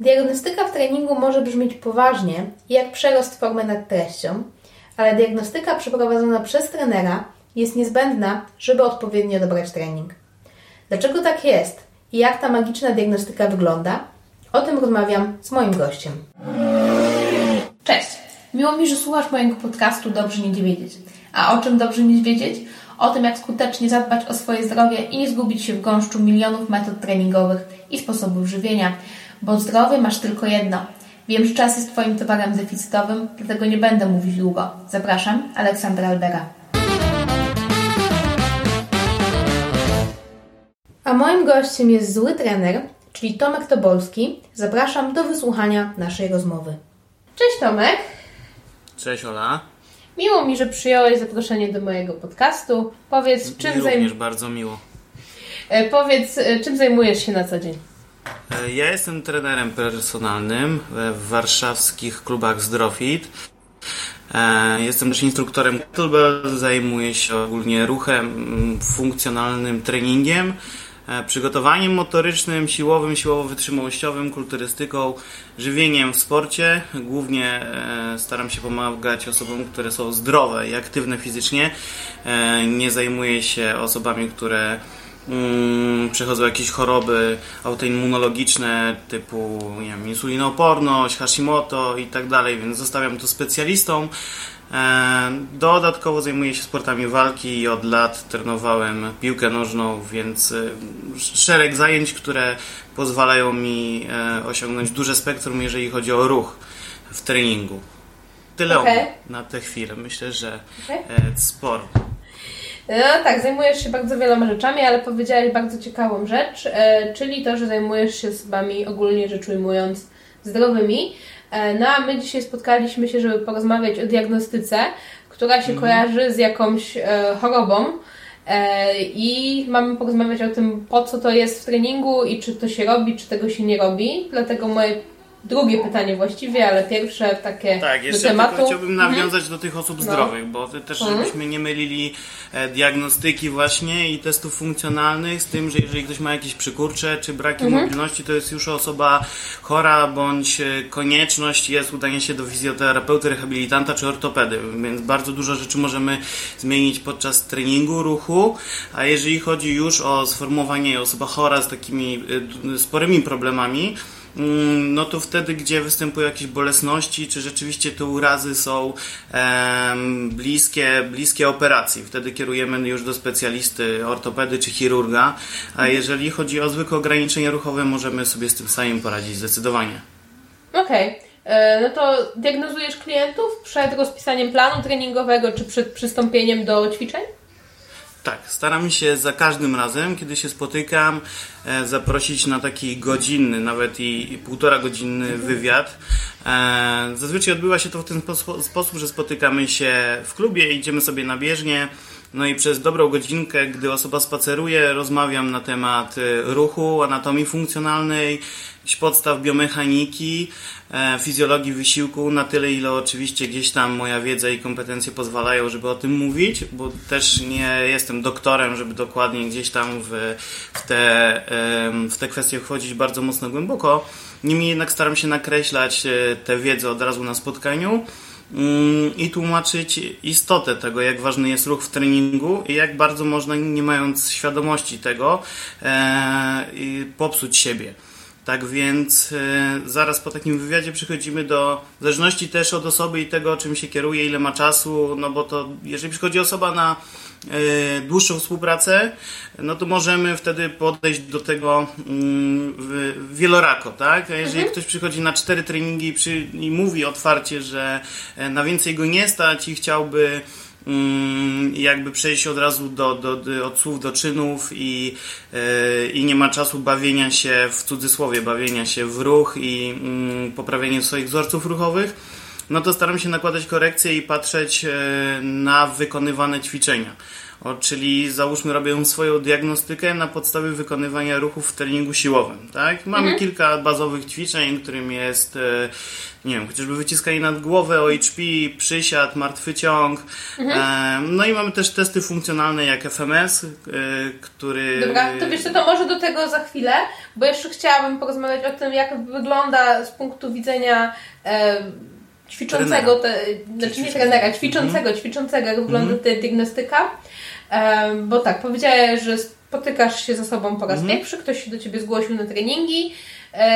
Diagnostyka w treningu może brzmieć poważnie, jak przerost formy nad treścią, ale diagnostyka przeprowadzona przez trenera jest niezbędna, żeby odpowiednio dobrać trening. Dlaczego tak jest i jak ta magiczna diagnostyka wygląda? O tym rozmawiam z moim gościem. Cześć! Miło mi, że słuchasz mojego podcastu Dobrze Nie Wiedzieć. A o czym dobrze nie wiedzieć? O tym, jak skutecznie zadbać o swoje zdrowie i nie zgubić się w gąszczu milionów metod treningowych i sposobów żywienia, bo zdrowie masz tylko jedno. Wiem, że czas jest Twoim towarem deficytowym, dlatego nie będę mówić długo. Zapraszam, Aleksandra Albera. A moim gościem jest zły trener, czyli Tomek Tobolski. Zapraszam do wysłuchania naszej rozmowy. Cześć Tomek. Cześć Ola. Miło mi, że przyjąłeś zaproszenie do mojego podcastu. Powiedz, czym, zajmujesz zajm... bardzo miło. E, powiedz, e, czym zajmujesz się na co dzień? E, ja jestem trenerem personalnym w warszawskich klubach Zdrofit. Jestem też instruktorem kettlebell, zajmuję się ogólnie ruchem, funkcjonalnym treningiem, przygotowaniem motorycznym, siłowym, siłowo-wytrzymałościowym, kulturystyką, żywieniem w sporcie. Głównie staram się pomagać osobom, które są zdrowe i aktywne fizycznie. Nie zajmuję się osobami, które mm, przechodzą jakieś choroby autoimmunologiczne typu nie wiem, insulinooporność, Hashimoto i tak dalej, więc zostawiam to specjalistom. E, dodatkowo zajmuję się sportami walki i od lat trenowałem piłkę nożną, więc e, szereg zajęć, które pozwalają mi e, osiągnąć duże spektrum, jeżeli chodzi o ruch w treningu. Tyle okay. na tę chwilę. Myślę, że okay. sporo. No tak, zajmujesz się bardzo wieloma rzeczami, ale powiedziałeś bardzo ciekawą rzecz, e, czyli to, że zajmujesz się osobami ogólnie rzecz ujmując zdrowymi. E, no a my dzisiaj spotkaliśmy się, żeby porozmawiać o diagnostyce, która się mhm. kojarzy z jakąś chorobą. I mamy porozmawiać o tym, po co to jest w treningu i czy to się robi, czy tego się nie robi. Dlatego moje drugie pytanie właściwie, ale pierwsze takie tak, jeszcze do tematu. chciałbym mhm. nawiązać mhm. do tych osób no. zdrowych, bo też mhm. żebyśmy nie mylili e, diagnostyki właśnie i testów funkcjonalnych z tym, że jeżeli ktoś ma jakieś przykurcze czy braki mhm. mobilności, to jest już osoba chora, bądź e, konieczność jest udanie się do fizjoterapeuty, rehabilitanta czy ortopedy, więc bardzo dużo rzeczy możemy zmienić podczas treningu, ruchu, a jeżeli chodzi już o sformułowanie osoba chora z takimi e, sporymi problemami, no to wtedy, gdzie występują jakieś bolesności, czy rzeczywiście te urazy są bliskie, bliskie operacji. Wtedy kierujemy już do specjalisty, ortopedy czy chirurga, a jeżeli chodzi o zwykłe ograniczenia ruchowe, możemy sobie z tym samym poradzić zdecydowanie. Okej. Okay. E, no to diagnozujesz klientów przed rozpisaniem planu treningowego, czy przed przystąpieniem do ćwiczeń? Tak, staram się za każdym razem, kiedy się spotykam, e, zaprosić na taki godzinny, nawet i, półtora godzinny wywiad. E, zazwyczaj odbywa się to w ten sposób, że spotykamy się w klubie, idziemy sobie na bieżnię, no i przez dobrą godzinkę, gdy osoba spaceruje, rozmawiam na temat e, ruchu, anatomii funkcjonalnej, podstaw biomechaniki, e, fizjologii wysiłku na tyle, ile oczywiście gdzieś tam moja wiedza i kompetencje pozwalają, żeby o tym mówić, bo też nie jestem doktorem, żeby dokładnie gdzieś tam w, te, w te kwestie wchodzić bardzo mocno głęboko. Niemniej jednak staram się nakreślać e, tę wiedzę od razu na spotkaniu i tłumaczyć istotę tego, jak ważny jest ruch w treningu i jak bardzo można, nie mając świadomości tego, e, popsuć siebie. Tak więc e, zaraz po takim wywiadzie przychodzimy do, w zależności też od osoby i tego, czym się kieruje, ile ma czasu, no bo to jeżeli przychodzi osoba na e, dłuższą współpracę, no to możemy wtedy podejść do tego mm, wielorako, tak? A jeżeli mhm. ktoś przychodzi na cztery treningi i, przy, i mówi otwarcie, że e, na więcej go nie stać i chciałby jakby przejść od razu do, do, do, od słów do czynów i, yy, i nie ma czasu bawienia się w cudzysłowie, bawienia się w ruch i yy, poprawienia swoich wzorców ruchowych, no to staram się nakładać korekcje i patrzeć e, na wykonywane ćwiczenia. O, czyli załóżmy robię swoją diagnostykę na podstawie wykonywania ruchów w treningu siłowym. Tak? Mamy mhm. kilka bazowych ćwiczeń, którym jest e, nie wiem, chociażby wyciskanie nad głowę, OHP, przysiad, martwy ciąg. Mhm. E, no i mamy też testy funkcjonalne jak FMS, e, który... Dobra, to wiesz co, to może do tego za chwilę, bo jeszcze chciałabym porozmawiać o tym, jak wygląda z punktu widzenia ćwiczącego, te, znaczy nie trenera, ćwiczącego, mhm. ćwiczącego, jak wygląda mhm. ta diagnostyka. Bo tak, powiedziałeś, że spotykasz się ze sobą po raz mhm. pierwszy, ktoś się do Ciebie zgłosił na treningi,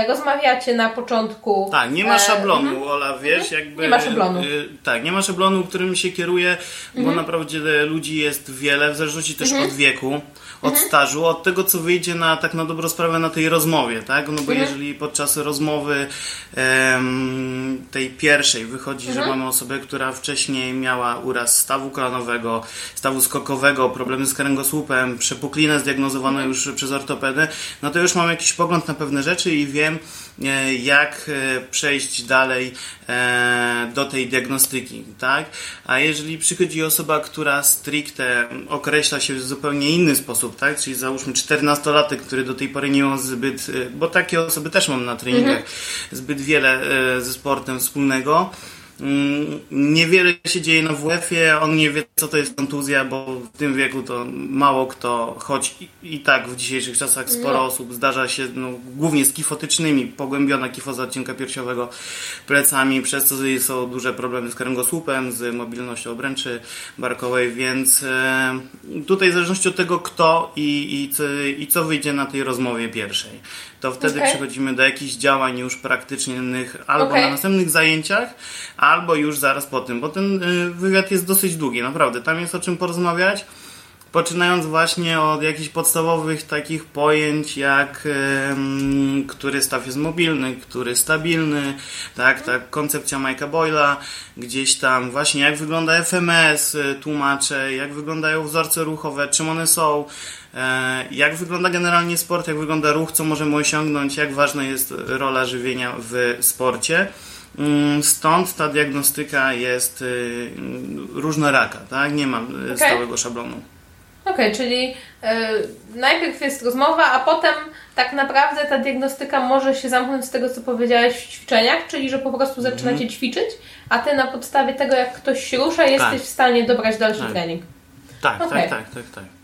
rozmawiacie na początku. Tak, nie ma e, szablonu, mhm. Ola, wiesz, mhm. jakby... Nie ma szablonu. E, tak, nie ma szablonu, którym się kieruje, bo mhm. naprawdę ludzi jest wiele, w zależności też mhm. od wieku od mhm. stażu, od tego, co wyjdzie na tak na dobrą sprawę na tej rozmowie, tak? No bo jeżeli podczas rozmowy tej pierwszej wychodzi, że mamy osobę, która wcześniej miała uraz stawu kolanowego, stawu skokowego, problemy z kręgosłupem, przepuklinę zdiagnozowaną już przez ortopedę, no to już mam jakiś pogląd na pewne rzeczy i wiem, E, jak e, przejść dalej e, do tej diagnostyki, tak? A jeżeli przychodzi osoba, która stricte określa się w zupełnie inny sposób, tak? Czyli załóżmy 14-latek, który do tej pory nie miał zbyt, bo takie osoby też mam na treningach, mhm. zbyt wiele ze sportem wspólnego, niewiele się dzieje na WF-ie, on nie wie, co to jest kontuzja, bo w tym wieku to mało kto, choć i, i tak w dzisiejszych czasach sporo no. osób zdarza się, no, głównie z kifotycznymi, pogłębiona kifoza odcinka piersiowego plecami, przez co są duże problemy z kręgosłupem, z mobilnością obręczy barkowej, więc e, tutaj w zależności od tego, kto i, i, co, i co wyjdzie na tej rozmowie pierwszej to wtedy okay. przechodzimy do jakichś działań już praktycznych albo okay. na następnych zajęciach, albo już zaraz po tym, bo ten y, wywiad jest dosyć długi, naprawdę. Tam jest o czym porozmawiać. Poczynając właśnie od jakichś podstawowych takich pojęć, jak który staw jest mobilny, który stabilny, tak, ta koncepcja Mike'a Boyla, gdzieś tam właśnie jak wygląda FMS, y, tłumaczę, jak wyglądają wzorce ruchowe, czym one są, e, jak wygląda generalnie sport, jak wygląda ruch, co możemy osiągnąć, jak ważna jest rola żywienia w sporcie. Mm, stąd ta diagnostyka jest y, różnoraka, tak? Nie mam y, okay. stałego szablonu. Okej, okay, czyli y, najpierw jest rozmowa, a potem tak naprawdę ta diagnostyka może się zamknąć z tego, co powiedziałeś w ćwiczeniach, czyli że po prostu zaczynacie mm -hmm. ćwiczyć, a ty na podstawie tego, jak ktoś się rusza, jesteś tak. w stanie dobrać dalszy tak. trening. Tak, okay. tak, tak, tak, tak.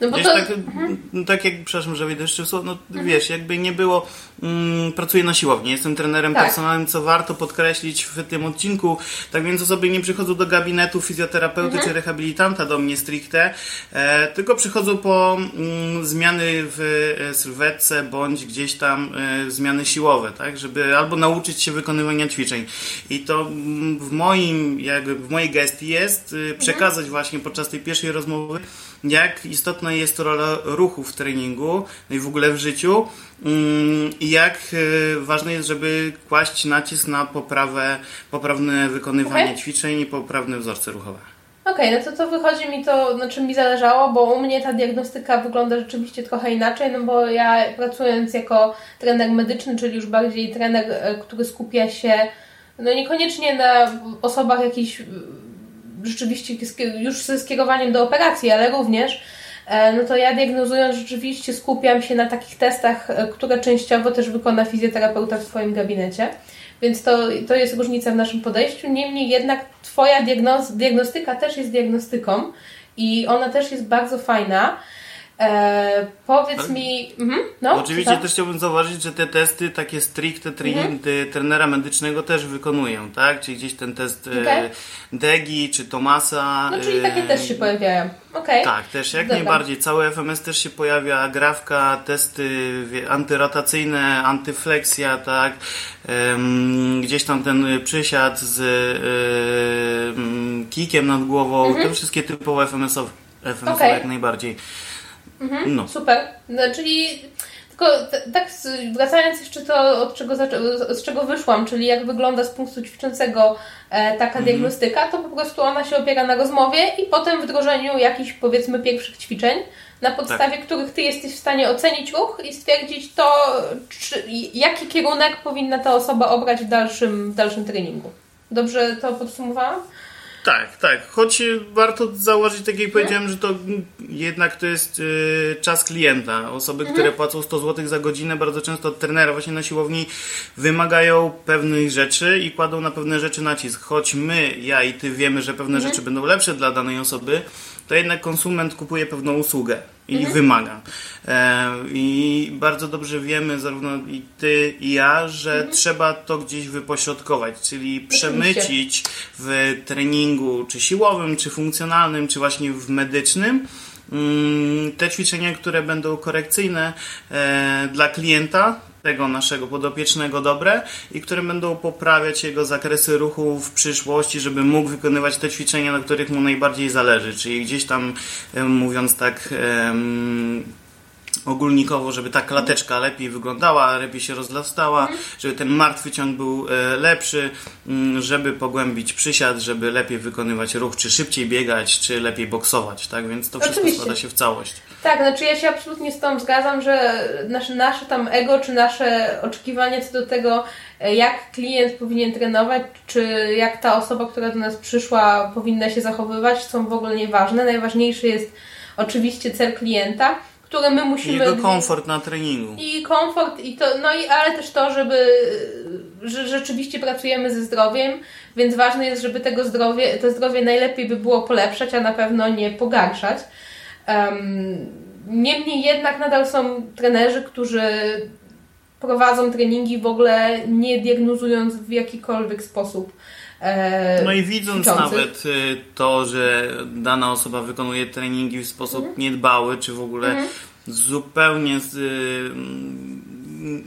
No bo to... tak, mhm. tak jak, przepraszam, że wejdę jeszcze w słowo, no mhm. wiesz, jakby nie było, mm, pracuję na siłowni, jestem trenerem tak. personalnym, co warto podkreślić w tym odcinku, tak więc osoby nie przychodzą do gabinetu fizjoterapeuty mhm. czy rehabilitanta do mnie stricte, e, tylko przychodzą po mm, zmiany w e, sylwetce, bądź gdzieś tam e, zmiany siłowe, tak, żeby albo nauczyć się wykonywania ćwiczeń. I to mm, w moim, jakby w mojej gestii jest y, przekazać mhm. właśnie podczas tej pierwszej rozmowy, jak istotna jest rola ruchu w treningu no i w ogóle w życiu mm, i jak e, ważne jest, żeby kłaść nacisk na poprawę, poprawne wykonywanie okay. ćwiczeń i poprawne wzorce ruchowe. Okej, okay, no to to wychodzi mi to, na czym mi zależało, bo u mnie ta diagnostyka wygląda rzeczywiście trochę inaczej, no bo ja pracując jako trener medyczny, czyli już bardziej trener, e, który skupia się no niekoniecznie na osobach jakichś rzeczywiście już ze skierowaniem do operacji, ale również e, no to ja diagnozując rzeczywiście skupiam się na takich testach, e, które częściowo też wykona fizjoterapeuta w swoim gabinecie. Więc to, to jest różnica w naszym podejściu. Niemniej jednak Twoja diagnoz, diagnostyka też jest diagnostyką i ona też jest bardzo fajna. E, powiedz mi. Mhm, no, Oczywiście też chciałbym zauważyć, że te testy takie stricte mhm. trenera medycznego też wykonują, tak? Czyli gdzieś ten test e, okay. Degi czy Tomasa. No czyli takie też się pojawiają. Okay. Tak, też jak Dobra. najbardziej. Cały FMS też się pojawia, grafka, testy antyrotacyjne, antyfleksja, tak? gdzieś tam ten przysiad z kikiem nad głową, mhm. te wszystkie typowe FMS-owe, FMS okay. jak najbardziej. Mhm, no. Super. No, czyli tylko tak wracając jeszcze to, od czego, z czego wyszłam, czyli jak wygląda z punktu ćwiczącego e, taka mhm. diagnostyka, to po prostu ona się opiera na rozmowie i potem wdrożeniu jakichś powiedzmy pierwszych ćwiczeń, na podstawie tak. których Ty jesteś w stanie ocenić ruch i stwierdzić to, czy, jaki kierunek powinna ta osoba obrać w dalszym, w dalszym treningu. Dobrze to podsumowałam? Tak, tak. Choć warto zauważyć, tak jak powiedziałem, że to jednak to jest y, czas klienta. Osoby, mhm. które płacą 100 zł za godzinę, bardzo często od trenera właśnie na siłowni wymagają pewnych rzeczy i kładą na pewne rzeczy nacisk. Choć my, ja i ty wiemy, że pewne mhm. rzeczy będą lepsze dla danej osoby, to jednak konsument kupuje pewną usługę i mhm. wymaga. E, I bardzo dobrze wiemy, zarówno i ty, i ja, że mhm. trzeba to gdzieś wypośrodkować, czyli przemycić w treningu, czy siłowym, czy funkcjonalnym, czy właśnie w medycznym, mm, te ćwiczenia, które będą korekcyjne e, dla klienta, tego naszego podopiecznego dobre i które będą poprawiać jego zakresy ruchu w przyszłości, żeby mógł wykonywać te ćwiczenia, na których mu najbardziej zależy. Czyli gdzieś tam, mówiąc tak ogólnikowo, żeby ta klateczka lepiej wyglądała, lepiej się rozlastała, mhm. żeby ten martwy ciąg był e, lepszy, mm, żeby pogłębić przysiad, żeby lepiej wykonywać ruch, czy szybciej biegać, czy lepiej boksować, tak? Więc to wszystko Oczywiście. składa się w całość. Tak, znaczy ja się absolutnie z tą zgadzam, że nasze, nasze tam ego, czy nasze oczekiwania co do tego, e, jak klient powinien trenować, czy jak ta osoba, która do nas przyszła, powinna się zachowywać, są w ogóle nieważne. Najważniejszy jest oczywiście cel klienta które my musimy... I jego komfort na treningu. I komfort, i to, no i, ale też to, żeby, że rzeczywiście pracujemy ze zdrowiem, więc ważne jest, żeby tego zdrowie, to zdrowie najlepiej by było polepszać, a na pewno nie pogarszać. Um, niemniej jednak nadal są trenerzy, którzy prowadzą treningi w ogóle nie diagnozując w jakikolwiek sposób E, no i widząc nawet y, to, że dana osoba wykonuje treningi w sposób mhm. niedbały, czy w ogóle mhm. zupełnie z, y,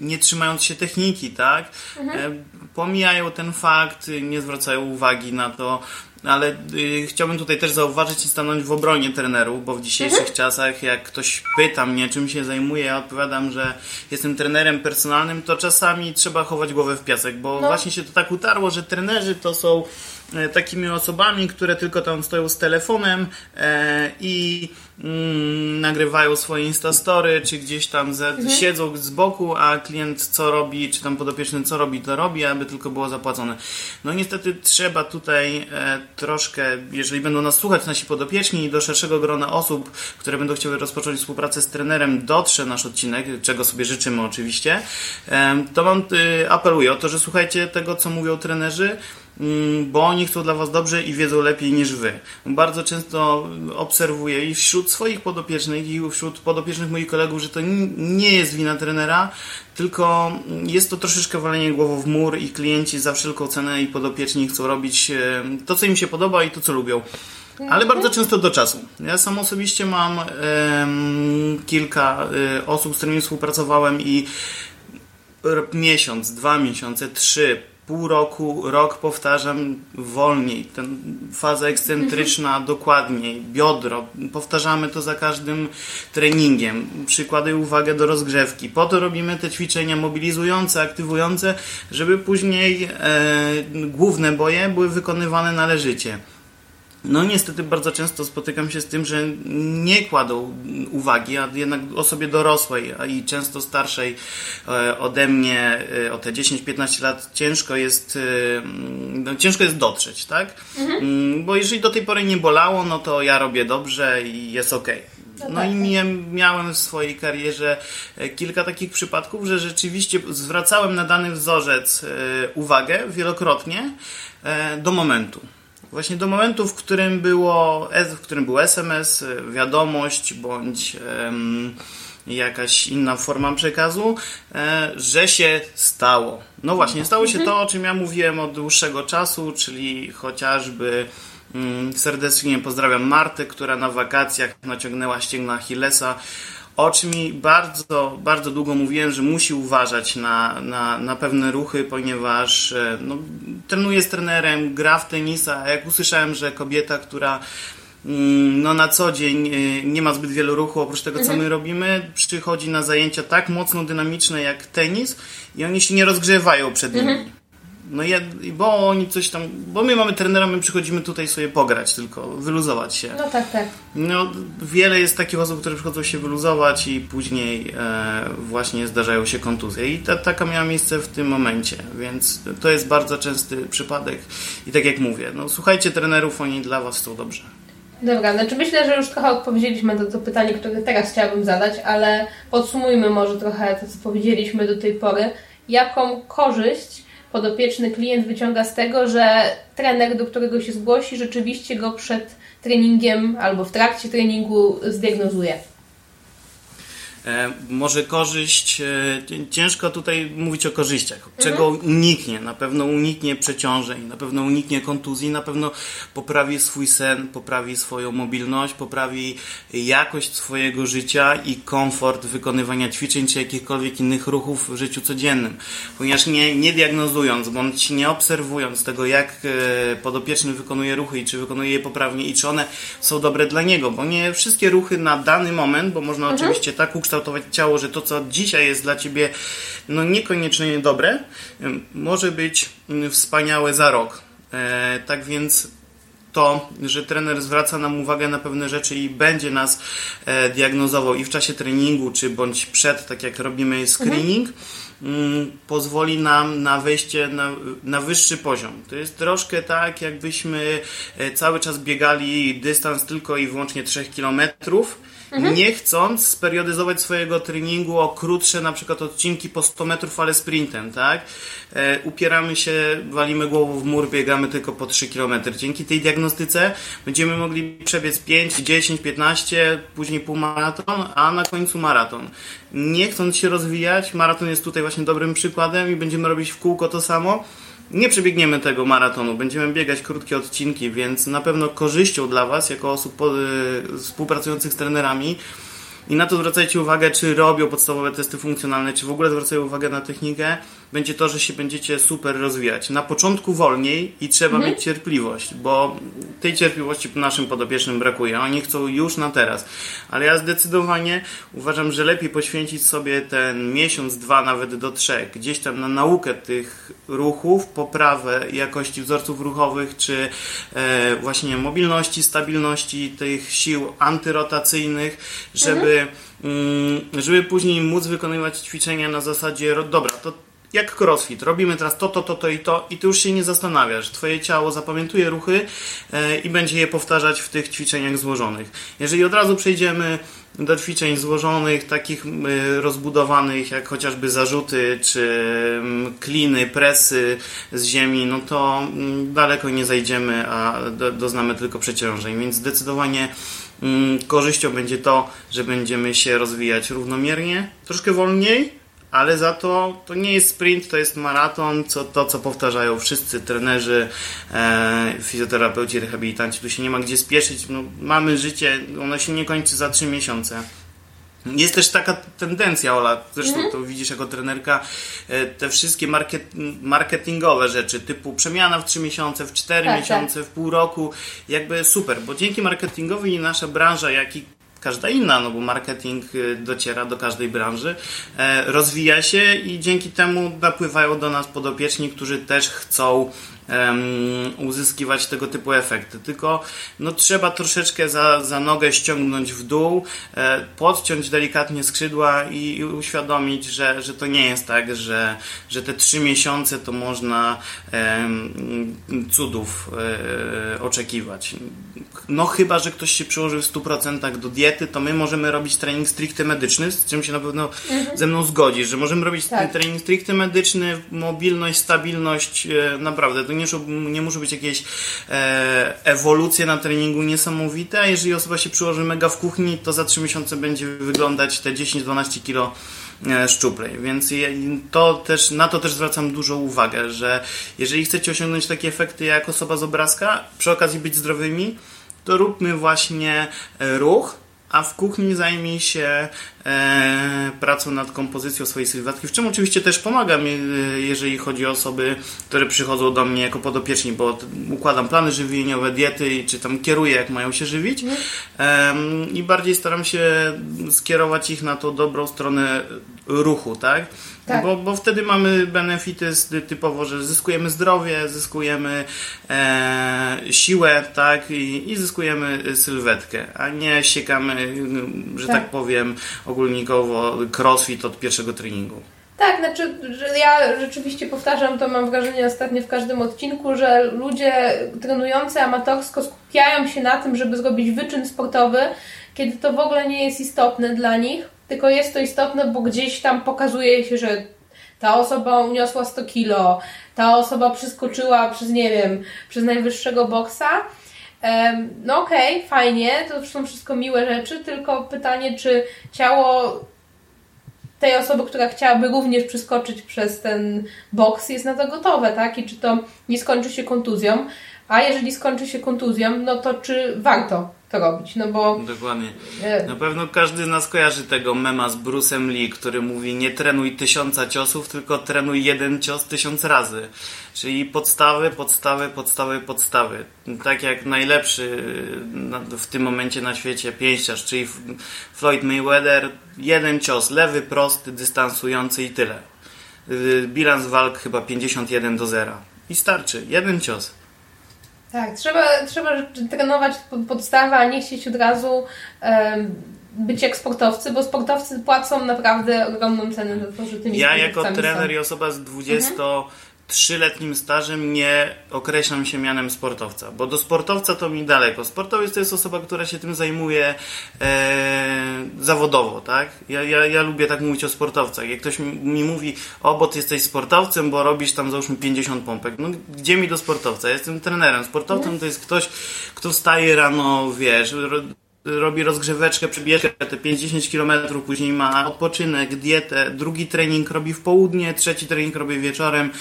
nie trzymając się techniki, tak? Mhm. E, pomijają ten fakt, nie zwracają uwagi na to, ale y, chciałbym tutaj też zauważyć i stanąć w obronie trenerów, bo w dzisiejszych mhm. czasach, jak ktoś pyta mnie, czym się zajmuję, ja odpowiadam, że jestem trenerem personalnym, to czasami trzeba chować głowę w piasek, bo no. właśnie się to tak utarło, że trenerzy to są takimi osobami, które tylko tam stoją z telefonem e, i mm, nagrywają swoje instastory, czy gdzieś tam ze, mhm. siedzą z boku, a klient co robi, czy tam podopieczny co robi, to robi, aby tylko było zapłacone. No niestety trzeba tutaj e, troszkę, jeżeli będą nas słuchać nasi podopieczni i do szerszego grona osób, które będą chciały rozpocząć współpracę z trenerem, dotrze nasz odcinek, czego sobie życzymy oczywiście, e, to mam e, apeluję o to, że słuchajcie tego, co mówią trenerzy, bo oni chcą dla Was dobrze i wiedzą lepiej niż Wy. Bardzo często obserwuję i wśród swoich podopiecznych i wśród podopiecznych moich kolegów, że to nie jest wina trenera, tylko jest to troszeczkę walenie głową w mur i klienci za wszelką cenę i podopieczni chcą robić e, to, co im się podoba i to, co lubią. Ale bardzo często do czasu. Ja sam osobiście mam kilka e, osób, z którymi współpracowałem i miesiąc, dwa miesiące, trzy, pół roku, rok powtarzam wolniej, ten faza ekscentryczna mhm. dokładniej, biodro, powtarzamy to za każdym treningiem, przykładuję uwagę do rozgrzewki, po to robimy te ćwiczenia mobilizujące, aktywujące, żeby później e, główne boje były wykonywane należycie. No niestety bardzo często spotykam się z tym, że nie kładą uwagi, a jednak osobie dorosłej a i często starszej e, ode mnie e, o te 10-15 lat ciężko jest e, no, ciężko jest dotrzeć, tak? Mhm. Mm, bo jeżeli do tej pory nie bolało, no to ja robię dobrze i jest ok. No, no tak, i tak. miałem w swojej karierze kilka takich przypadków, że rzeczywiście zwracałem na dany wzorzec uwagę wielokrotnie do momentu. Właśnie do momentu, w którym, było, w którym był SMS, wiadomość bądź um, jakaś inna forma przekazu, e, że się stało. No właśnie, stało się to, o czym ja mówiłem od dłuższego czasu, czyli chociażby um, serdecznie pozdrawiam Martę, która na wakacjach naciągnęła ścięgna Achillesa o czym mi bardzo, bardzo długo mówiłem, że musi uważać na, na, na pewne ruchy, ponieważ e, no, trenuje z trenerem, gra w tenisa, a jak usłyszałem, że kobieta, która mm, no na co dzień e, nie ma zbyt wielu ruchu oprócz tego, co my mhm. robimy, przychodzi na zajęcia tak mocno dynamiczne jak tenis i oni się nie rozgrzewają przed nimi. No ja, bo oni coś tam, bo my mamy trenera, my przychodzimy tutaj sobie pograć tylko, wyluzować się. No tak, tak. No, wiele jest takich osób, które przychodzą się wyluzować i później e, właśnie zdarzają się kontuzje. I ta, taka miała miejsce w tym momencie, więc to jest bardzo częsty przypadek. I tak jak mówię, no słuchajcie trenerów, oni dla Was są dobrze. Dobra, znaczy myślę, że już trochę odpowiedzieliśmy na to, to pytanie, które teraz chciałabym zadać, ale podsumujmy może trochę to, co powiedzieliśmy do tej pory. Jaką korzyść podopieczny klient wyciąga z tego, że trener, do którego się zgłosi, rzeczywiście go przed treningiem albo w trakcie treningu zdiagnozuje? E, może korzyść, e, ciężko tutaj mówić o korzyściach. Czego mhm. uniknie? Na pewno uniknie przeciążeń, na pewno uniknie kontuzji, na pewno poprawi swój sen, poprawi swoją mobilność, poprawi jakość swojego życia i komfort wykonywania ćwiczeń czy jakichkolwiek innych ruchów w życiu codziennym. Ponieważ nie, nie diagnozując, bądź nie obserwując tego, jak e, podopieczny wykonuje ruchy i czy wykonuje je poprawnie i czy one są dobre dla niego, bo nie wszystkie ruchy na dany moment, bo można mhm. oczywiście tak ukształtować, kształtować ciało, że to, co dzisiaj jest dla ciebie no niekoniecznie dobre, może być wspaniałe za rok. E, tak więc to, że trener zwraca nam uwagę na pewne rzeczy i będzie nas e, diagnozował i w czasie treningu, czy bądź przed, tak jak robimy screening, mhm. pozwoli nam na wejście na, na wyższy poziom. To jest troszkę tak, jakbyśmy e, cały czas biegali dystans tylko i wyłącznie 3 kilometrów mhm. nie chcąc speriodyzować swojego treningu o krótsze na przykład odcinki po 100 metrów, ale sprintem, tak? E, upieramy się, walimy głową w mur, biegamy tylko po 3 km. Dzięki tej diagnostyce będziemy mogli przebiec 5, 10, 15, później półmaraton, a na końcu maraton. Nie chcąc się rozwijać, maraton jest tutaj właśnie dobrym przykładem i będziemy robić w kółko to samo nie przebiegniemy tego maratonu, będziemy biegać krótkie odcinki, więc na pewno korzyścią dla Was, jako osób y, współpracujących z trenerami, i na to zwracajcie uwagę, czy robią podstawowe testy funkcjonalne, czy w ogóle zwracają uwagę na technikę, będzie to, że się będziecie super rozwijać. Na początku wolniej i trzeba mhm. mieć cierpliwość, bo tej cierpliwości naszym podopiecznym brakuje. Oni chcą już na teraz. Ale ja zdecydowanie uważam, że lepiej poświęcić sobie ten miesiąc, dwa, nawet do trzech, gdzieś tam na naukę tych ruchów, poprawę jakości wzorców ruchowych, czy e, właśnie mobilności, stabilności tych sił antyrotacyjnych, żeby, mhm. mm, żeby później móc wykonywać ćwiczenia na zasadzie, dobra, to jak crossfit, robimy teraz to, to, to, to i to i ty już się nie zastanawiasz. Twoje ciało zapamiętuje ruchy e, i będzie je powtarzać w tych ćwiczeniach złożonych. Jeżeli od razu przejdziemy do ćwiczeń złożonych, takich e, rozbudowanych jak chociażby zarzuty czy kliny, presy z ziemi, no to daleko nie zajdziemy, a doznamy tylko przeciążeń. Więc zdecydowanie korzyścią będzie to, że będziemy się rozwijać równomiernie, troszkę wolniej, ale za to to nie jest sprint, to jest maraton, co, to co powtarzają wszyscy trenerzy, e, fizjoterapeuci, rehabilitanci. Tu się nie ma gdzie spieszyć. No, mamy życie, ono się nie kończy za 3 miesiące. Jest też taka tendencja, Ola, zresztą mm -hmm. to widzisz jako trenerka, e, te wszystkie market, marketingowe rzeczy, typu przemiana w 3 miesiące, w 4 tak, miesiące, tak. w pół roku, jakby super, bo dzięki marketingowi nasza branża, jak i każda inna, no bo marketing y, dociera do każdej branży, e, rozwija się i dzięki temu napływają do nas podopieczni, którzy też chcą uzyskiwać tego typu efekty. Tylko no, trzeba troszeczkę za, za nogę ściągnąć w dół, e, podciąć delikatnie skrzydła i, i uświadomić, że, że to nie jest tak, że, że te trzy miesiące to można cudów e, oczekiwać. No chyba, że ktoś się przyłoży w 100% do diety, to my możemy robić trening stricte medyczny, z czym się na pewno mhm. ze mną zgodzisz, że możemy robić tak. trening stricte medyczny, mobilność, stabilność, e, naprawdę, to nie, muszą być jakieś e, ewolucje na treningu niesamowite, a jeżeli osoba się przyłoży mega w kuchni, to za 3 miesiące będzie wyglądać te 10-12 kilo e, szczuplej, więc to też, na to też zwracam dużą uwagę, że jeżeli chcecie osiągnąć takie efekty jak osoba z obrazka, przy okazji być zdrowymi, to róbmy właśnie e, ruch, a w kuchni zajmij się e, pracą nad kompozycją swojej sylwetki, w czym oczywiście też pomagam, e, jeżeli chodzi o osoby, które przychodzą do mnie jako podopieczni, bo układam plany żywieniowe, diety, czy tam kieruję, jak mają się żywić e, i bardziej staram się skierować ich na tą dobrą stronę ruchu, tak? Tak. Bo, bo wtedy mamy benefity typowo, że zyskujemy zdrowie, zyskujemy e, siłę, tak, I, i zyskujemy sylwetkę, a nie siekamy, że tak, tak powiem, ogólnikowo crossfit od pierwszego treningu. Tak, znaczy, ja rzeczywiście powtarzam to, mam wrażenie ostatnio w każdym odcinku, że ludzie trenujący amatorsko skupiają się na tym, żeby zrobić wyczyn sportowy, kiedy to w ogóle nie jest istotne dla nich tylko jest to istotne, bo gdzieś tam pokazuje się, że ta osoba uniosła 100 kilo, ta osoba przeskoczyła przez, nie wiem, przez najwyższego boksa. No okej, okay, fajnie, to są wszystko miłe rzeczy, tylko pytanie, czy ciało tej osoby, która chciałaby również przeskoczyć przez ten boks, jest na to gotowe, tak? I czy to nie skończy się kontuzją? A jeżeli skończy się kontuzją, no to czy warto to robić, no bo... Dokładnie. E, Na pewno każdy z nas kojarzy tego mema z Bruce'em Lee, który mówi nie trenuj tysiąca ciosów, tylko trenuj jeden cios tysiąc razy. Czyli podstawy, podstawy, podstawy, podstawy. Tak jak najlepszy w tym momencie na świecie pięściarz, czyli Floyd Mayweather, jeden cios, lewy, prosty, dystansujący i tyle. Y, bilans walk chyba 51 do 0. I starczy, jeden cios. Tak, trzeba, trzeba trenować podstawę, a nie chcieć od razu um, być jak sportowcy, bo sportowcy płacą naprawdę ogromną cenę za to, że tymi Ja jako trener są. i osoba z 20 mhm trzyletnim stażem nie określam się mianem sportowca, bo do sportowca to mi daleko. Sportowiec to jest osoba, która się tym zajmuje e, zawodowo, tak? Ja, ja, ja lubię tak mówić o sportowcach. Jak ktoś mi mówi, o, bo ty jesteś sportowcem, bo robisz tam załóżmy 50 pompek. No, gdzie mi do sportowca? Ja jestem trenerem. Sportowcem to jest ktoś, kto wstaje rano, wiesz, robi rozgrzeweczkę, przebieżkę te 50 km, później ma odpoczynek, dietę, drugi trening robi w południe, trzeci trening robi wieczorem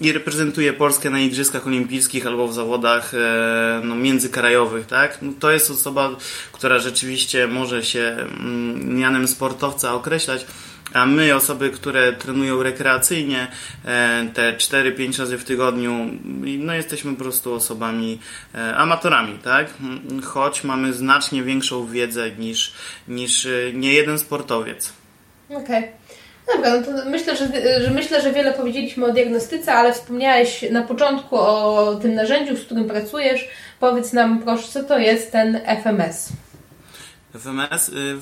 i reprezentuje Polskę na Igrzyskach Olimpijskich albo w zawodach e, no, międzykrajowych, tak? No, to jest osoba, która rzeczywiście może się mm, mianem sportowca określać. A my, osoby, które trenują rekreacyjnie e, te 4-5 razy w tygodniu, no jesteśmy po prostu osobami e, amatorami, tak? Choć mamy znacznie większą wiedzę niż, niż nie jeden sportowiec. Okej. Okay. Dobra, no to myślę, że, że myślę, że wiele powiedzieliśmy o diagnostyce, ale wspomniałeś na początku o tym narzędziu, z którym pracujesz. Powiedz nam proszę, co to jest ten FMS? FMS y,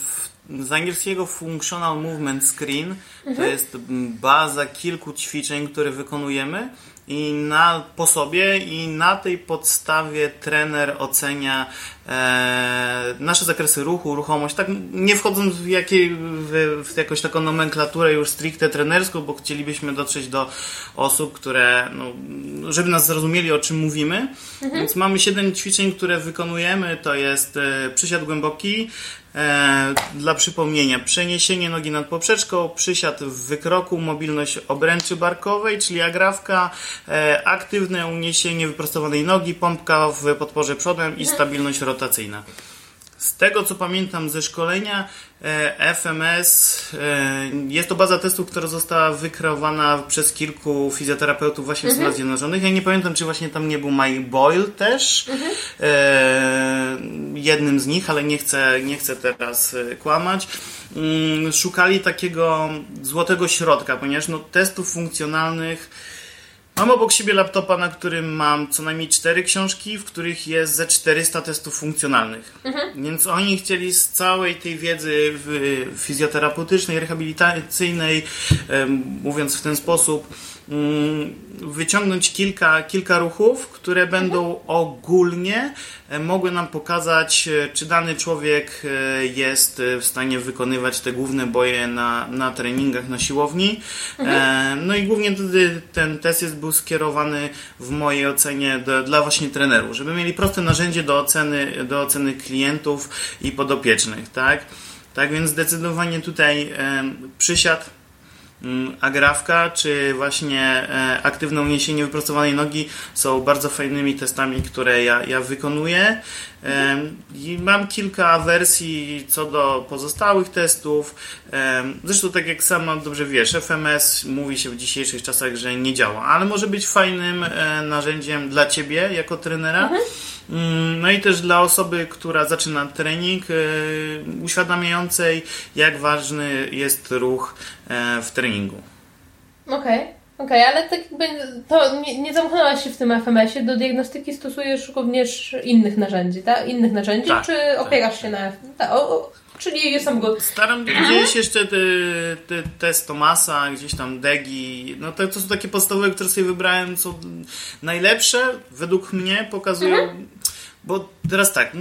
z angielskiego Functional Movement Screen mhm. to jest baza kilku ćwiczeń, które wykonujemy i na, po sobie i na tej podstawie trener ocenia e, nasze zakresy ruchu, ruchomość, tak nie wchodząc w, jakiej, w, w jakąś taką nomenklaturę już stricte trenerską, bo chcielibyśmy dotrzeć do osób, które, no, żeby nas zrozumieli o czym mówimy. Mhm. Więc mamy 7 ćwiczeń, które wykonujemy, to jest e, przysiad głęboki, E, dla przypomnienia, przeniesienie nogi nad poprzeczką, przysiad w wykroku, mobilność obręczy barkowej, czyli agrawka, e, aktywne uniesienie wyprostowanej nogi, pompka w podporze przodem i stabilność rotacyjna. Z tego co pamiętam ze szkolenia, e, FMS e, jest to baza testów, która została wykreowana przez kilku fizjoterapeutów właśnie w Stanach mhm. Zjednoczonych. Ja nie pamiętam, czy właśnie tam nie był Mike Boyle też mhm. E, jednym z nich, ale nie chcę, nie chcę teraz kłamać. Mm, szukali takiego złotego środka, ponieważ no, testów funkcjonalnych Mam obok siebie laptopa, na którym mam co najmniej cztery książki, w których jest ze 400 testów funkcjonalnych. Mhm. Więc oni chcieli z całej tej wiedzy fizjoterapeutycznej, rehabilitacyjnej, mówiąc w ten sposób, wyciągnąć kilka, kilka ruchów, które będą ogólnie e, mogły nam pokazać, e, czy dany człowiek e, jest w stanie wykonywać te główne boje na, na treningach, na siłowni. Mhm. No i głównie ten test jest, był skierowany w mojej ocenie do, dla właśnie trenerów, żeby mieli proste narzędzie do oceny, do oceny klientów i podopiecznych, tak? Tak więc zdecydowanie tutaj przysiad Mm, Agrawka czy właśnie e, aktywne uniesienie wyprostowanej nogi są bardzo fajnymi testami, które ja, ja wykonuję. I mam kilka wersji co do pozostałych testów. Zresztą, tak jak sama dobrze wiesz, FMS mówi się w dzisiejszych czasach, że nie działa, ale może być fajnym e, narzędziem dla ciebie jako trenera. Mm, No i też dla osoby, która zaczyna trening, e, uświadamiającej, jak ważny jest ruch e, w treningu. Okej, okej, ale tak jakby to nie, nie zamknęłaś się w tym FMS-ie, do diagnostyki stosujesz również innych narzędzi, tak? Innych narzędzi, Tak, czy tak, opierasz tak. się na... Ta, o, o, czyli jest samego... Staram gdzieś jeszcze te, te test Tomasa, gdzieś tam Degi, no to, to są takie podstawowe, które sobie wybrałem, są najlepsze, według mnie pokazują, bo teraz tak,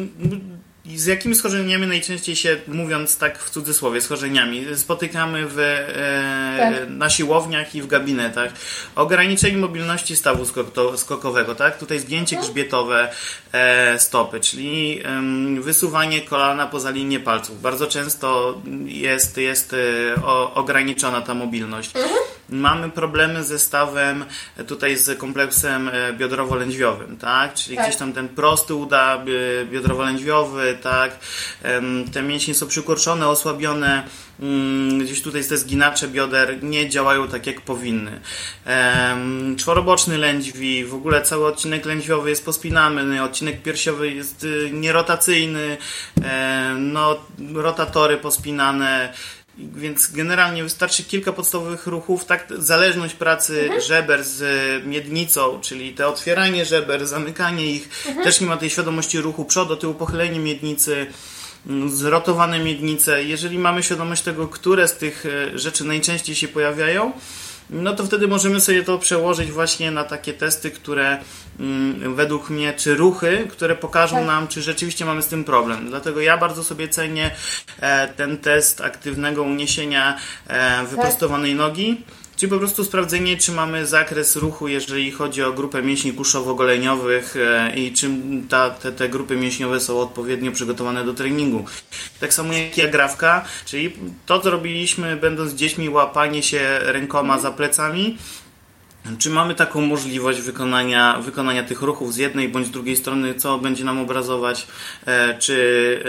z jakimi schorzeniami najczęściej się, mówiąc tak w cudzysłowie, schorzeniami, spotykamy w, e, Tak. na siłowniach i w gabinetach. Ograniczenie mobilności stawu skok- skokowego, tak? Tutaj zgięcie grzbietowe e, stopy, czyli em, wysuwanie kolana poza linię palców. Bardzo często jest, jest e, o, ograniczona ta mobilność. Mamy problemy ze stawem, e, tutaj z kompleksem e, biodrowo-lędźwiowym, tak? Czyli Tak. gdzieś tam ten prosty uda e, biodrowo-lędźwiowy, tak? Te mięśnie są przykurczone, osłabione, mm, gdzieś tutaj te zginacze bioder nie działają tak jak powinny. Czworoboczny lędźwi, w ogóle cały odcinek lędźwiowy jest pospinany, odcinek piersiowy jest y, nierotacyjny, no, rotatory pospinane, więc generalnie wystarczy kilka podstawowych ruchów, tak zależność pracy żeber z miednicą, czyli te otwieranie żeber, zamykanie ich, też nie ma tej świadomości ruchu przod, do tyłu, pochylenie miednicy, mm, zrotowane miednice. Jeżeli mamy świadomość tego, które z tych e, rzeczy najczęściej się pojawiają, no to wtedy możemy sobie to przełożyć właśnie na takie testy, które mm, według mnie, czy ruchy, które pokażą Tak. nam, czy rzeczywiście mamy z tym problem. Dlatego ja bardzo sobie cenię e, ten test aktywnego uniesienia e, wyprostowanej nogi. Czyli po prostu sprawdzenie, czy mamy zakres ruchu, jeżeli chodzi o grupę mięśni kuszowo-goleniowych e, i czy ta, te, te grupy mięśniowe są odpowiednio przygotowane do treningu. Tak samo jak i agrawka, czyli to, co robiliśmy będąc dziećmi, łapanie się rękoma za plecami, czy mamy taką możliwość wykonania, wykonania tych ruchów z jednej bądź z drugiej strony, co będzie nam obrazować, e, czy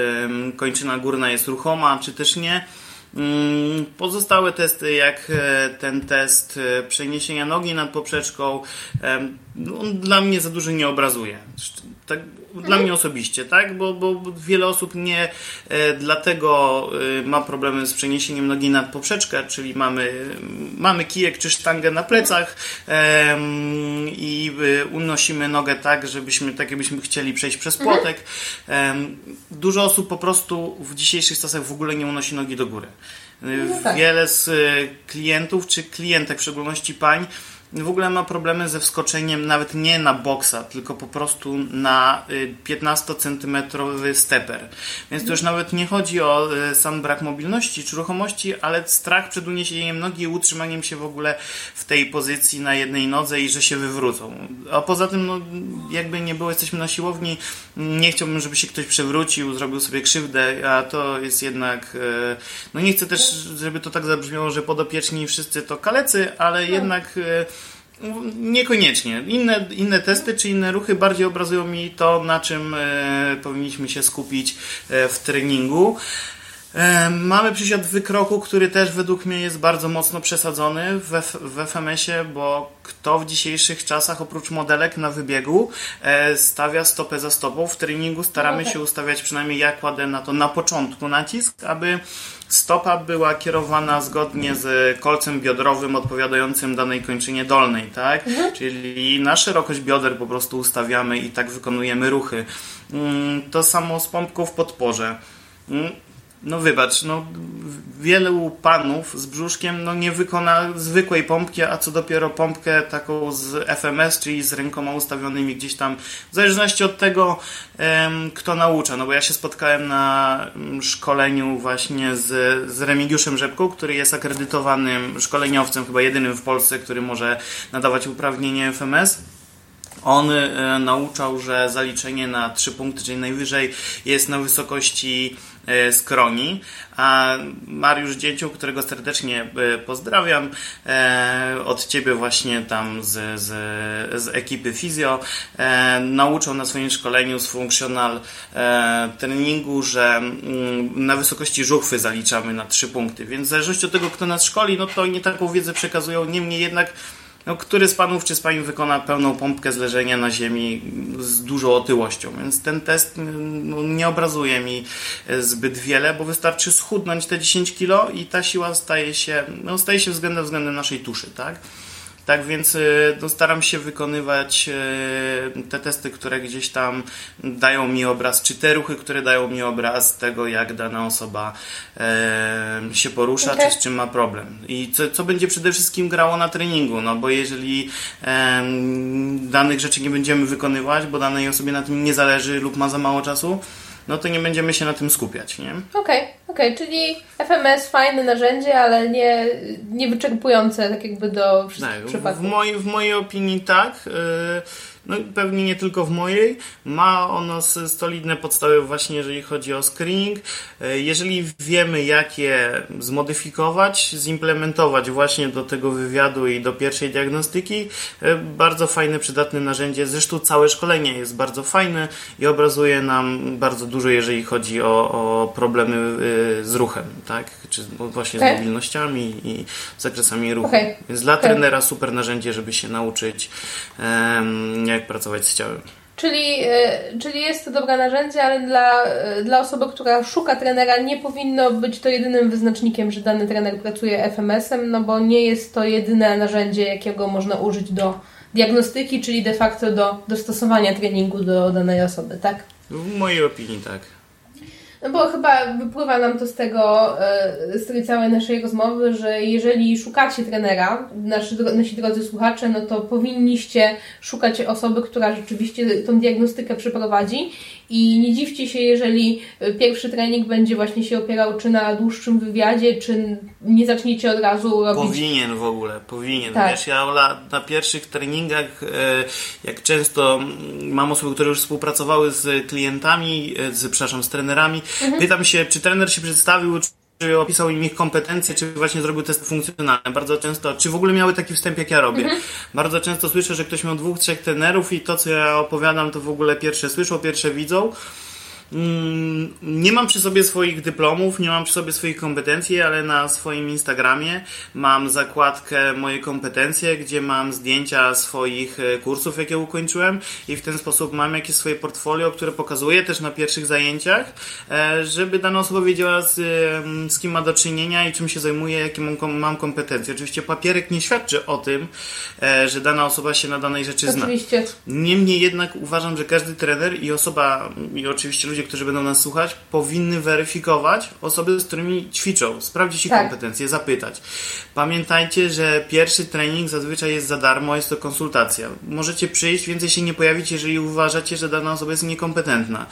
kończyna górna jest ruchoma, czy też nie. Mm, Pozostałe testy, jak e, ten test e, przeniesienia nogi nad poprzeczką, no, on dla mnie za dużo nie obrazuje. Tak, dla mnie osobiście, tak? Bo, bo wiele osób nie e, dlatego e, ma problemy z przeniesieniem nogi nad poprzeczkę, czyli mamy, mamy kijek czy sztangę na plecach em, i e, unosimy nogę tak, żebyśmy, tak jakbyśmy chcieli przejść przez płotek. Em, dużo osób po prostu w dzisiejszych czasach w ogóle nie unosi nogi do góry. E, No tak. Wiele z e, klientów, czy klientek, w szczególności pań, w ogóle ma problemy ze wskoczeniem nawet nie na boksa, tylko po prostu na y, 15-centymetrowy steper. Więc to już nawet nie chodzi o y, sam brak mobilności czy ruchomości, ale strach przed uniesieniem nogi i utrzymaniem się w ogóle w tej pozycji na jednej nodze i że się wywrócą. A poza tym, no, jakby nie było, jesteśmy na siłowni, nie chciałbym, żeby się ktoś przewrócił, zrobił sobie krzywdę, a to jest jednak, y, no nie chcę też, żeby to tak zabrzmiało, że podopieczni wszyscy to kalecy, ale jednak y, Niekoniecznie. Inne, inne testy czy inne ruchy bardziej obrazują mi to, na czym e, powinniśmy się skupić e, w treningu. E, mamy przysiad wykroku, który też według mnie jest bardzo mocno przesadzony w, F- w FMS-ie, bo kto w dzisiejszych czasach oprócz modelek na wybiegu e, stawia stopę za stopą. W treningu staramy No tak. się ustawiać, przynajmniej ja kładę na to na początku nacisk, aby stopa była kierowana zgodnie z kolcem biodrowym odpowiadającym danej kończynie dolnej, tak? Czyli na szerokość bioder po prostu ustawiamy i tak wykonujemy ruchy. Mm, To samo z pompką w podporze. No wybacz, no wielu panów z brzuszkiem no, nie wykona zwykłej pompki, a co dopiero pompkę taką z FMS, czyli z rękoma ustawionymi gdzieś tam, w zależności od tego, kto naucza. No bo ja się spotkałem na mm, szkoleniu właśnie z, z Remigiuszem Rzepką, który jest akredytowanym szkoleniowcem, chyba jedynym w Polsce, który może nadawać uprawnienie FMS. On e, nauczał, że zaliczenie na 3 punkty, czyli najwyżej, jest na wysokości skroni. A Mariusz Dzięcioł, którego serdecznie e, pozdrawiam, e, od Ciebie właśnie tam z, z, z ekipy Fizjo, nauczał na swoim szkoleniu z Functional treningu, że mm, na wysokości żuchwy zaliczamy na trzy punkty, więc w zależności od tego, kto nas szkoli, no to nie taką wiedzę przekazują, niemniej jednak no, który z panów czy z pani wykona pełną pompkę z leżenia na ziemi z dużą otyłością. Więc ten test no, nie obrazuje mi zbyt wiele, bo wystarczy schudnąć te 10 kg i ta siła staje się, no, staje się względem względem naszej tuszy, tak? Tak więc y, no, staram się wykonywać y, te testy, które gdzieś tam dają mi obraz, czy te ruchy, które dają mi obraz tego, jak dana osoba się porusza, okay. czy z czym ma problem. I co, co będzie przede wszystkim grało na treningu, no bo jeżeli danych rzeczy nie będziemy wykonywać, bo danej osobie na tym nie zależy lub ma za mało czasu, no to nie będziemy się na tym skupiać, nie? Okej, okay, okej, okay. czyli FMS fajne narzędzie, ale nie, nie wyczerpujące tak jakby do wszystkich tak, przypadków. W, mojej, w mojej opinii tak. Yy, no pewnie nie tylko w mojej, ma ono solidne podstawy właśnie jeżeli chodzi o screening. E, jeżeli wiemy jak je zmodyfikować, zimplementować właśnie do tego wywiadu i do pierwszej diagnostyki, e, bardzo fajne, przydatne narzędzie. Zresztą całe szkolenie jest bardzo fajne i obrazuje nam bardzo dużo, jeżeli chodzi o, o problemy e, z ruchem, tak? Czy właśnie okay. z mobilnościami i zakresami ruchu. Okay. Więc dla okay. trenera super narzędzie, żeby się nauczyć um, jak pracować z ciałem. Czyli, e, czyli jest to dobre narzędzie, ale dla, e, dla osoby, która szuka trenera, nie powinno być to jedynym wyznacznikiem, że dany trener pracuje FMS-em, no bo nie jest to jedyne narzędzie, jakiego można użyć do diagnostyki, czyli de facto do dostosowania treningu do danej osoby, tak? W mojej opinii tak. No bo chyba wypływa nam to z tego, e, z tej całej naszej rozmowy, że jeżeli szukacie trenera, nasi, nasi drodzy słuchacze, no to powinniście szukać osoby, która rzeczywiście tą diagnostykę przeprowadzi i nie dziwcie się, jeżeli pierwszy trening będzie właśnie się opierał czy na dłuższym wywiadzie, czy nie zaczniecie od razu robić... Powinien w ogóle, powinien. Tak. Wiesz, ja na pierwszych treningach, e, jak często mam osoby, które już współpracowały z klientami, e, z, przepraszam, z trenerami, mhm. pytam się, czy trener się przedstawił, czy opisał im ich kompetencje, czy właśnie zrobił testy funkcjonalne. Bardzo często, czy w ogóle miały taki wstęp, jak ja robię. Mhm. Bardzo często słyszę, że ktoś miał dwóch, trzech trenerów i to, co ja opowiadam, to w ogóle pierwsze słyszą, pierwsze widzą. Mm, nie mam przy sobie swoich dyplomów, nie mam przy sobie swoich kompetencji, ale na swoim Instagramie mam zakładkę moje kompetencje, gdzie mam zdjęcia swoich e, kursów, jakie ukończyłem i w ten sposób mam jakieś swoje portfolio, które pokazuję też na pierwszych zajęciach, e, żeby dana osoba wiedziała z, z kim ma do czynienia i czym się zajmuje, jakie mam, kompetencje. Oczywiście papierek nie świadczy o tym, e, że dana osoba się na danej rzeczy zna. Oczywiście. Niemniej jednak uważam, że każdy trener i osoba, i oczywiście ludzie, ludzie, którzy będą nas słuchać, powinny weryfikować osoby, z którymi ćwiczą, sprawdzić ich tak. kompetencje, zapytać. Pamiętajcie, że pierwszy trening zazwyczaj jest za darmo, jest to konsultacja. Możecie przyjść, więcej się nie pojawić, jeżeli uważacie, że dana osoba jest niekompetentna.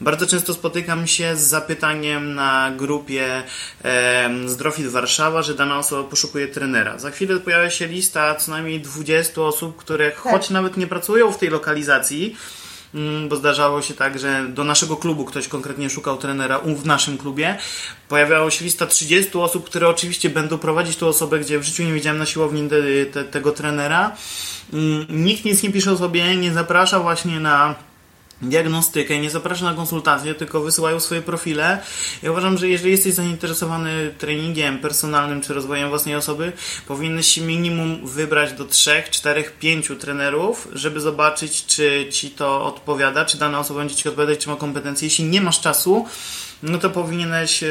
Bardzo często spotykam się z zapytaniem na grupie e, Zdrowit Warszawa, że dana osoba poszukuje trenera. Za chwilę pojawia się lista co najmniej 20 osób, które tak. choć nawet nie pracują w tej lokalizacji, bo zdarzało się tak, że do naszego klubu ktoś konkretnie szukał trenera w naszym klubie. Pojawiała się lista 30 osób, które oczywiście będą prowadzić tą osobę, gdzie w życiu nie widziałem na siłowni te, te, tego trenera. Mm, nikt nic nie pisze o sobie, nie zaprasza właśnie na diagnostykę, nie zaprasza na konsultacje, tylko wysyłają swoje profile. Ja uważam, że jeżeli jesteś zainteresowany treningiem personalnym czy rozwojem własnej osoby, powinieneś minimum wybrać do 3, 4, 5 trenerów, żeby zobaczyć, czy ci to odpowiada, czy dana osoba będzie ci odpowiadać, czy ma kompetencje. Jeśli nie masz czasu, no to powinieneś e,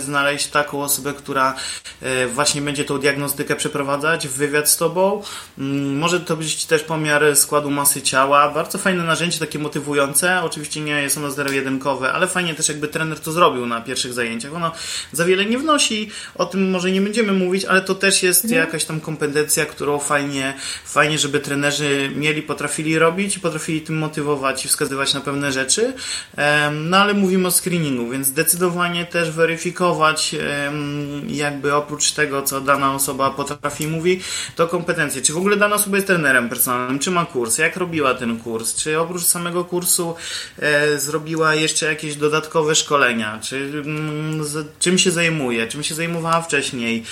znaleźć taką osobę, która e, właśnie będzie tą diagnostykę przeprowadzać, wywiad z tobą. Mm, może to być też pomiar składu masy ciała. Bardzo fajne narzędzie, takie motywujące. Oczywiście nie jest ono zero-jedynkowe, ale fajnie też jakby trener to zrobił na pierwszych zajęciach. Ono za wiele nie wnosi, o tym może nie będziemy mówić, ale to też jest mhm. jakaś tam kompetencja, którą fajnie, fajnie, żeby trenerzy mieli, potrafili robić i potrafili tym motywować i wskazywać na pewne rzeczy. No ale mówimy o screeningu, więc zdecydowanie też weryfikować, jakby oprócz tego, co dana osoba potrafi mówi, to kompetencje. Czy w ogóle dana osoba jest trenerem personalnym, czy ma kurs, jak robiła ten kurs, czy oprócz samego kursu e, zrobiła jeszcze jakieś dodatkowe szkolenia, czy mm, czym się zajmuje, czym się zajmowała wcześniej,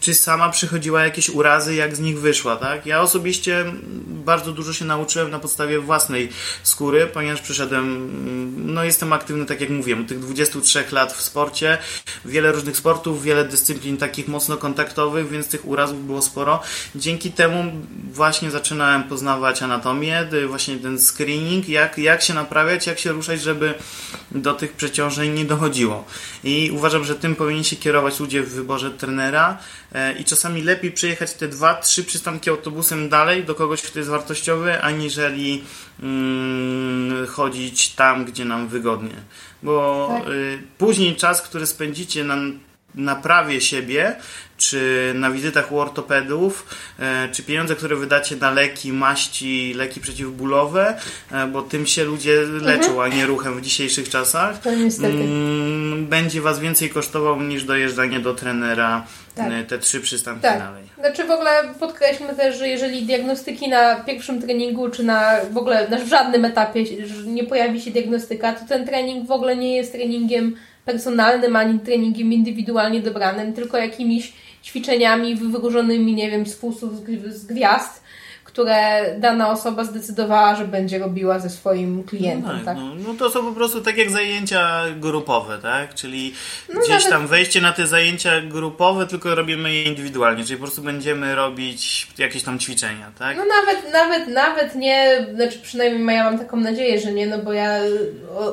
czy sama przychodziła jakieś urazy, jak z nich wyszła, tak? Ja osobiście bardzo dużo się nauczyłem na podstawie własnej skóry, ponieważ przyszedłem, mm, no jestem aktywny, tak jak mówiłem, tych 23 lat w sporcie, wiele różnych sportów, wiele dyscyplin takich mocno kontaktowych, więc tych urazów było sporo. Dzięki temu właśnie zaczynałem poznawać anatomię, właśnie ten screening, jak, jak się naprawiać, jak się ruszać, żeby do tych przeciążeń nie dochodziło. I uważam, że tym powinni się kierować ludzie w wyborze trenera e, i czasami lepiej przejechać te dwa, trzy przystanki autobusem dalej do kogoś, kto jest wartościowy, aniżeli chodzić tam, gdzie nam wygodnie. Bo tak. y, później czas, który spędzicie na naprawie siebie, czy na wizytach u ortopedów, e, czy pieniądze, które wydacie na leki, maści, leki przeciwbólowe, e, bo tym się ludzie leczą, mhm. a nie ruchem w dzisiejszych czasach. Mm, będzie Was więcej kosztował niż dojeżdżanie do trenera tak. E, te trzy przystanki tak. dalej. Znaczy w ogóle podkreślmy też, że jeżeli diagnostyki na pierwszym treningu, czy na w ogóle na żadnym etapie nie pojawi się diagnostyka, to ten trening w ogóle nie jest treningiem personalnym, ani treningiem indywidualnie dobranym, tylko jakimiś ćwiczeniami wyróżonymi, nie wiem, z fusów, z gwiazd, które dana osoba zdecydowała, że będzie robiła ze swoim klientem. No, tak, tak? No, no, to są po prostu tak jak zajęcia grupowe, tak? Czyli no gdzieś nawet... tam wejście na te zajęcia grupowe, tylko robimy je indywidualnie, czyli po prostu będziemy robić jakieś tam ćwiczenia, tak? No nawet, nawet, nawet nie, znaczy przynajmniej ja mam taką nadzieję, że nie, no bo ja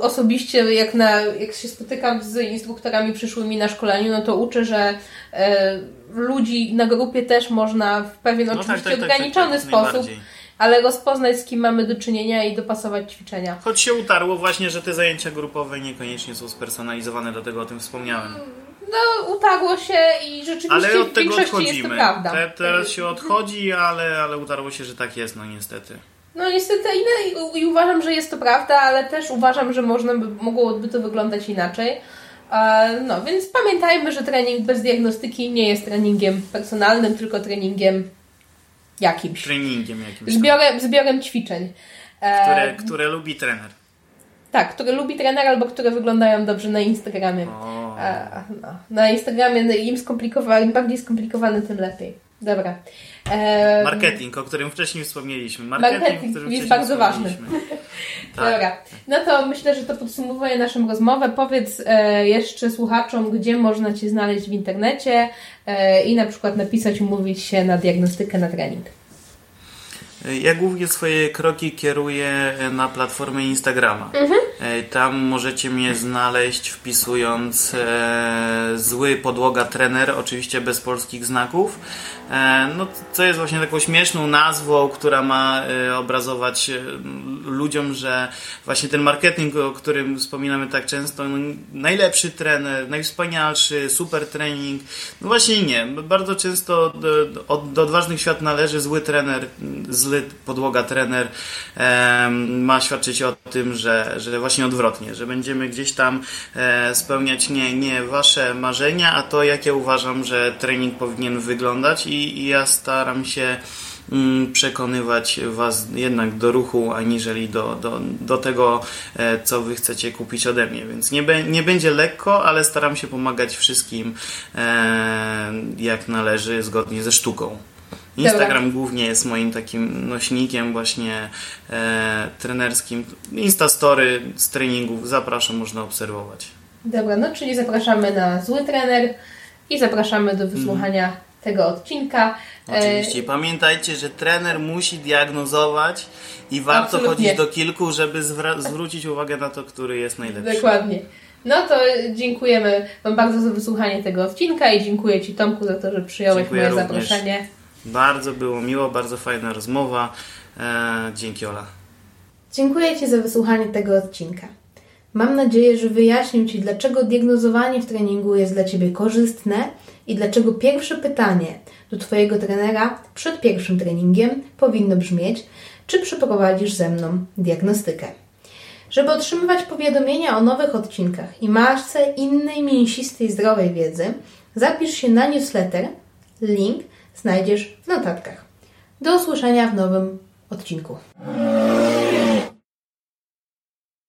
osobiście jak, na, jak się spotykam z instruktorami przyszłymi na szkoleniu, no to uczę, że e, ludzi na grupie też można w pewien no tak, oczywiście tak, tak, ograniczony tak, sposób, ale rozpoznać z kim mamy do czynienia i dopasować ćwiczenia. Choć się utarło właśnie, że te zajęcia grupowe niekoniecznie są spersonalizowane, dlatego o tym wspomniałem. No, utarło się i rzeczywiście ale od tego odchodzimy. Te, teraz się odchodzi, ale, ale utarło się, że tak jest, no niestety. No niestety i, i uważam, że jest to prawda, ale też uważam, że można by, mogłoby to wyglądać inaczej. No, więc pamiętajmy, że trening bez diagnostyki nie jest treningiem personalnym, tylko treningiem jakimś. Treningiem jakimś. Zbiorem, zbiorem ćwiczeń. Które, które lubi trener. Tak, które lubi trener albo które wyglądają dobrze na Instagramie. no, na Instagramie im im bardziej skomplikowany, tym lepiej. Dobra. Marketing, o którym wcześniej wspomnieliśmy. Marketing, Marketing jest bardzo ważny. Tak. Dobra. No to myślę, że to podsumowuje naszą rozmowę. Powiedz e, jeszcze słuchaczom, gdzie można Cię znaleźć w internecie e, i na przykład napisać, umówić się na diagnostykę, na trening. Ja głównie swoje kroki kieruję na platformę Instagrama. Mhm. E, tam możecie mnie znaleźć wpisując e, zły podłoga trener, oczywiście bez polskich znaków. E, no, co jest właśnie taką śmieszną nazwą, która ma e, obrazować e, ludziom, że właśnie ten marketing, o którym wspominamy tak często, no, najlepszy trener, najwspanialszy, super trening. No właśnie nie. Bardzo często do, do, do odważnych świat należy zły trener, zły podłoga trener ma świadczyć o tym, że, że właśnie odwrotnie, że będziemy gdzieś tam e, spełniać nie, nie wasze marzenia, a to, jak ja uważam, że trening powinien wyglądać i, i ja staram się mm, przekonywać Was jednak do ruchu, aniżeli do, do, do tego, e, co Wy chcecie kupić ode mnie. Więc nie, be, nie będzie lekko, ale staram się pomagać wszystkim e, jak należy, zgodnie ze sztuką. Instagram Dobra. głównie jest moim takim nośnikiem właśnie e, trenerskim. Instastory z treningów zapraszam, można obserwować. Dobra, no czyli zapraszamy na Zły Trener i zapraszamy do wysłuchania mm. tego odcinka. Oczywiście. Pamiętajcie, że trener musi diagnozować i warto Absolutnie. chodzić do kilku, żeby zwrócić uwagę na to, który jest najlepszy. Dokładnie. No to dziękujemy Wam bardzo za wysłuchanie tego odcinka i dziękuję Ci Tomku za to, że przyjąłeś dziękuję moje również. zaproszenie. Bardzo było miło, bardzo fajna rozmowa. E, dzięki Ola. Dziękuję Ci za wysłuchanie tego odcinka. Mam nadzieję, że wyjaśnił Ci, dlaczego diagnozowanie w treningu jest dla Ciebie korzystne i dlaczego pierwsze pytanie do Twojego trenera przed pierwszym treningiem powinno brzmieć, czy przeprowadzisz ze mną diagnostykę. Żeby otrzymywać powiadomienia o nowych odcinkach i masce innej mięsistej, zdrowej wiedzy, zapisz się na newsletter. Link znajdziesz w notatkach. Do usłyszenia w nowym odcinku.